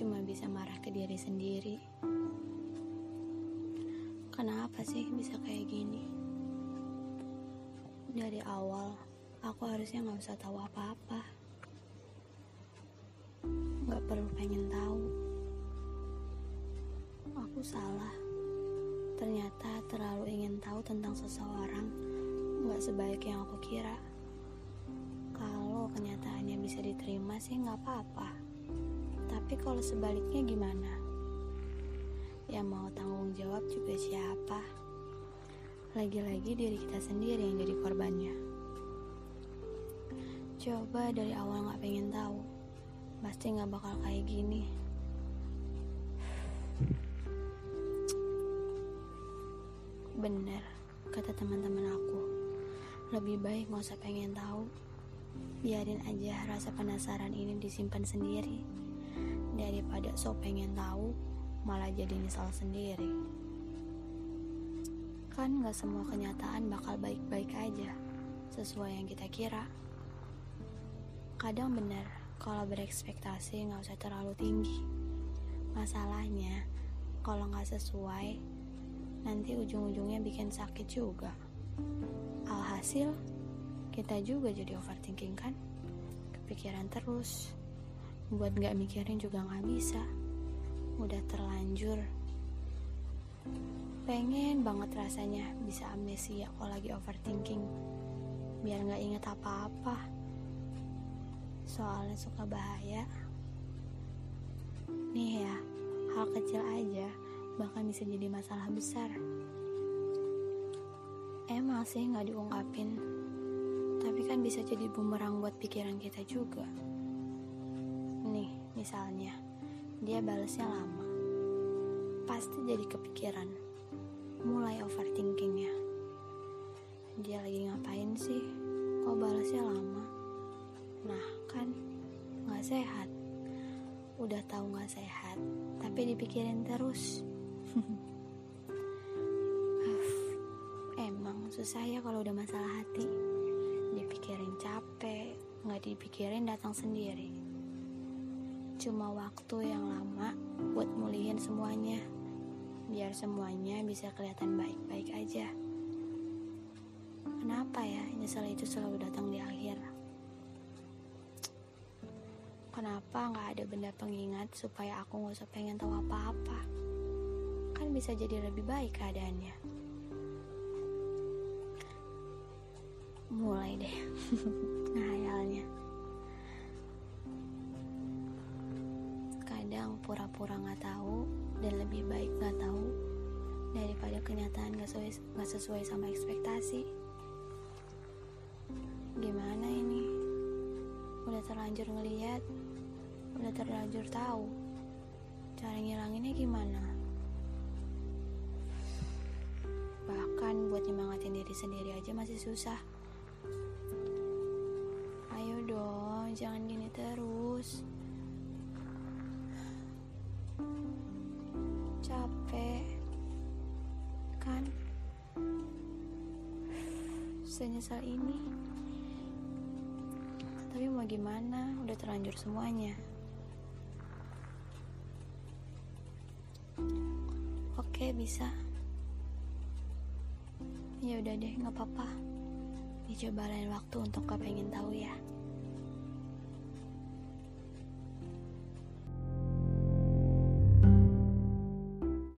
cuma bisa marah ke diri sendiri. Kenapa sih bisa kayak gini? Dari awal, aku harusnya nggak usah tahu apa-apa. Nggak perlu pengen tahu. Aku salah. Ternyata terlalu ingin tahu tentang seseorang nggak sebaik yang aku kira. Kalau kenyataannya bisa diterima sih nggak apa-apa. Tapi kalau sebaliknya gimana? Yang mau tanggung jawab juga siapa? Lagi-lagi diri kita sendiri yang jadi korbannya. Coba dari awal nggak pengen tahu, pasti nggak bakal kayak gini. Bener, kata teman-teman aku. Lebih baik nggak usah pengen tahu. Biarin aja rasa penasaran ini disimpan sendiri. Daripada so pengen tahu, malah jadi nyesal sendiri. Kan gak semua kenyataan bakal baik-baik aja, sesuai yang kita kira. Kadang bener, kalau berekspektasi gak usah terlalu tinggi. Masalahnya, kalau gak sesuai, nanti ujung-ujungnya bikin sakit juga. Alhasil, kita juga jadi overthinking kan? Kepikiran terus. Buat gak mikirin juga gak bisa. Udah terlanjur. Pengen banget rasanya bisa amnesia kalau lagi overthinking. Biar gak inget apa-apa. Soalnya suka bahaya. Nih ya, hal kecil aja bahkan bisa jadi masalah besar. Emang sih gak diungkapin, tapi kan bisa jadi bumerang buat pikiran kita juga. Nih, misalnya, dia balesnya lama. Pasti jadi kepikiran. Mulai overthinkingnya. Dia lagi ngapain sih? Kok balesnya lama? Nah, kan gak sehat. Udah tahu gak sehat, tapi dipikirin terus. Emang susah ya kalau udah masalah hati. Dipikirin capek, nggak dipikirin datang sendiri. Cuma waktu yang lama buat mulihin semuanya. Biar semuanya bisa kelihatan baik-baik aja. Kenapa ya nyesel itu selalu datang di akhir? Kenapa nggak ada benda pengingat supaya aku nggak usah pengen tahu apa-apa? Kan bisa jadi lebih baik keadaannya. Mulai deh ngayalnya. Kadang pura-pura nggak tahu dan lebih baik nggak tahu daripada kenyataan nggak sesuai, nggak sesuai sama ekspektasi. Gimana ini? Udah terlanjur ngeliat, udah terlanjur tahu. Cara ngilanginnya gimana? Bahkan buat nyemangatin diri sendiri aja masih susah. Ayo dong, jangan gini terus. Senyesal ini. Tapi mau gimana, udah terlanjur semuanya. Oke, bisa. Ya udah deh, nggak apa-apa. Dicoba lain waktu untuk gak pengen tahu ya.